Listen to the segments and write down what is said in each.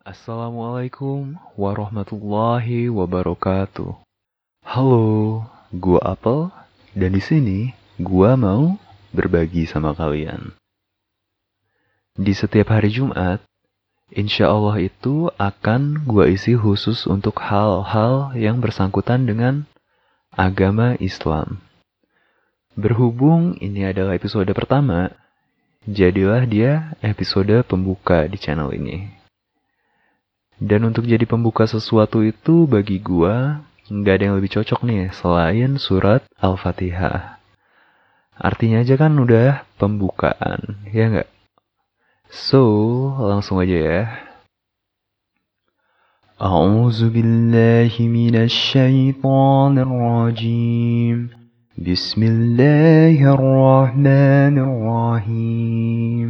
Assalamualaikum warahmatullahi wabarakatuh. Halo, gua Apple dan di sini gua mau berbagi sama kalian. Di setiap hari Jumat, insya Allah itu akan gua isi khusus untuk hal-hal yang bersangkutan dengan agama Islam. Berhubung ini adalah episode pertama, jadilah dia episode pembuka di channel ini. Dan untuk jadi pembuka sesuatu itu bagi gua nggak ada yang lebih cocok nih selain surat Al-Fatihah. Artinya aja kan udah pembukaan, ya nggak? So, langsung aja ya. أعوذ بالله من الشيطان الرجيم بسم الله الرحمن الرحيم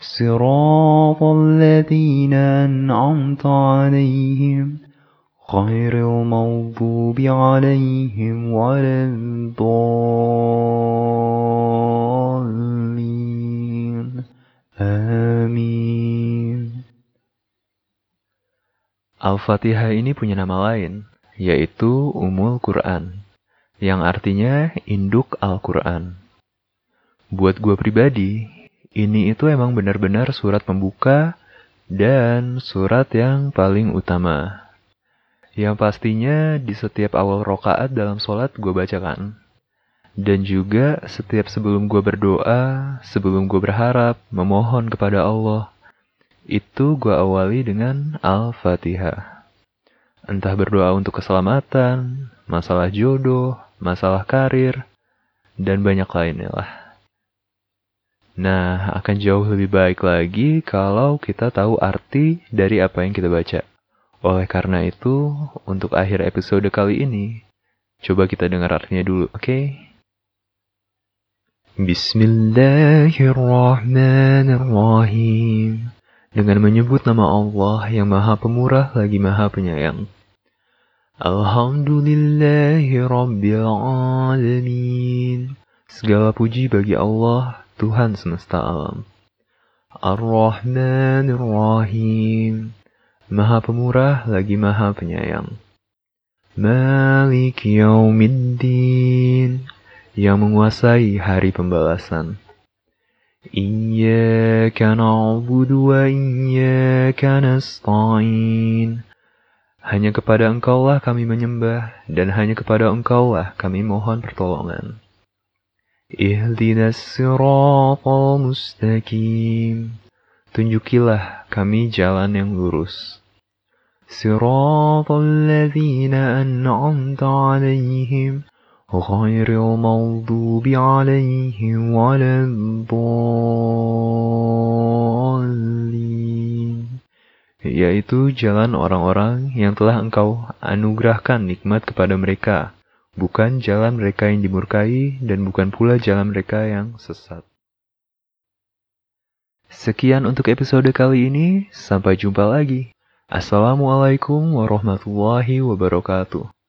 صراط الذين أنعمت عليهم غير المغضوب عليهم ولا الضالين آمين Al-Fatihah ini punya nama lain, yaitu Umul Quran, yang artinya induk Al-Quran. Buat gue pribadi, ini itu emang benar-benar surat pembuka dan surat yang paling utama. Yang pastinya di setiap awal rokaat dalam sholat gue bacakan. Dan juga setiap sebelum gue berdoa, sebelum gue berharap, memohon kepada Allah, itu gue awali dengan Al-Fatihah. Entah berdoa untuk keselamatan, masalah jodoh, masalah karir, dan banyak lainnya lah. Nah, akan jauh lebih baik lagi kalau kita tahu arti dari apa yang kita baca. Oleh karena itu, untuk akhir episode kali ini, coba kita dengar artinya dulu, oke? Okay? Bismillahirrahmanirrahim. Dengan menyebut nama Allah yang maha pemurah lagi maha penyayang. Alhamdulillahi Alamin. Segala puji bagi Allah, Tuhan semesta alam. Ar-Rahmanir Rahim. Maha pemurah lagi maha penyayang. Malik Yaumiddin. Yang menguasai hari pembalasan. Iyyaka na'budu wa iyyaka nasta'in. Hanya kepada Engkaulah kami menyembah, dan hanya kepada Engkaulah kami mohon pertolongan. Ihdinas siratal mustaqim. Tunjukilah kami jalan yang lurus. Siratal ladzina an'amta alaihim Ghairil maghdubi alaihim Waladhalin Yaitu jalan orang-orang yang telah engkau anugerahkan nikmat kepada mereka bukan jalan mereka yang dimurkai dan bukan pula jalan mereka yang sesat. Sekian untuk episode kali ini, sampai jumpa lagi. Assalamualaikum warahmatullahi wabarakatuh.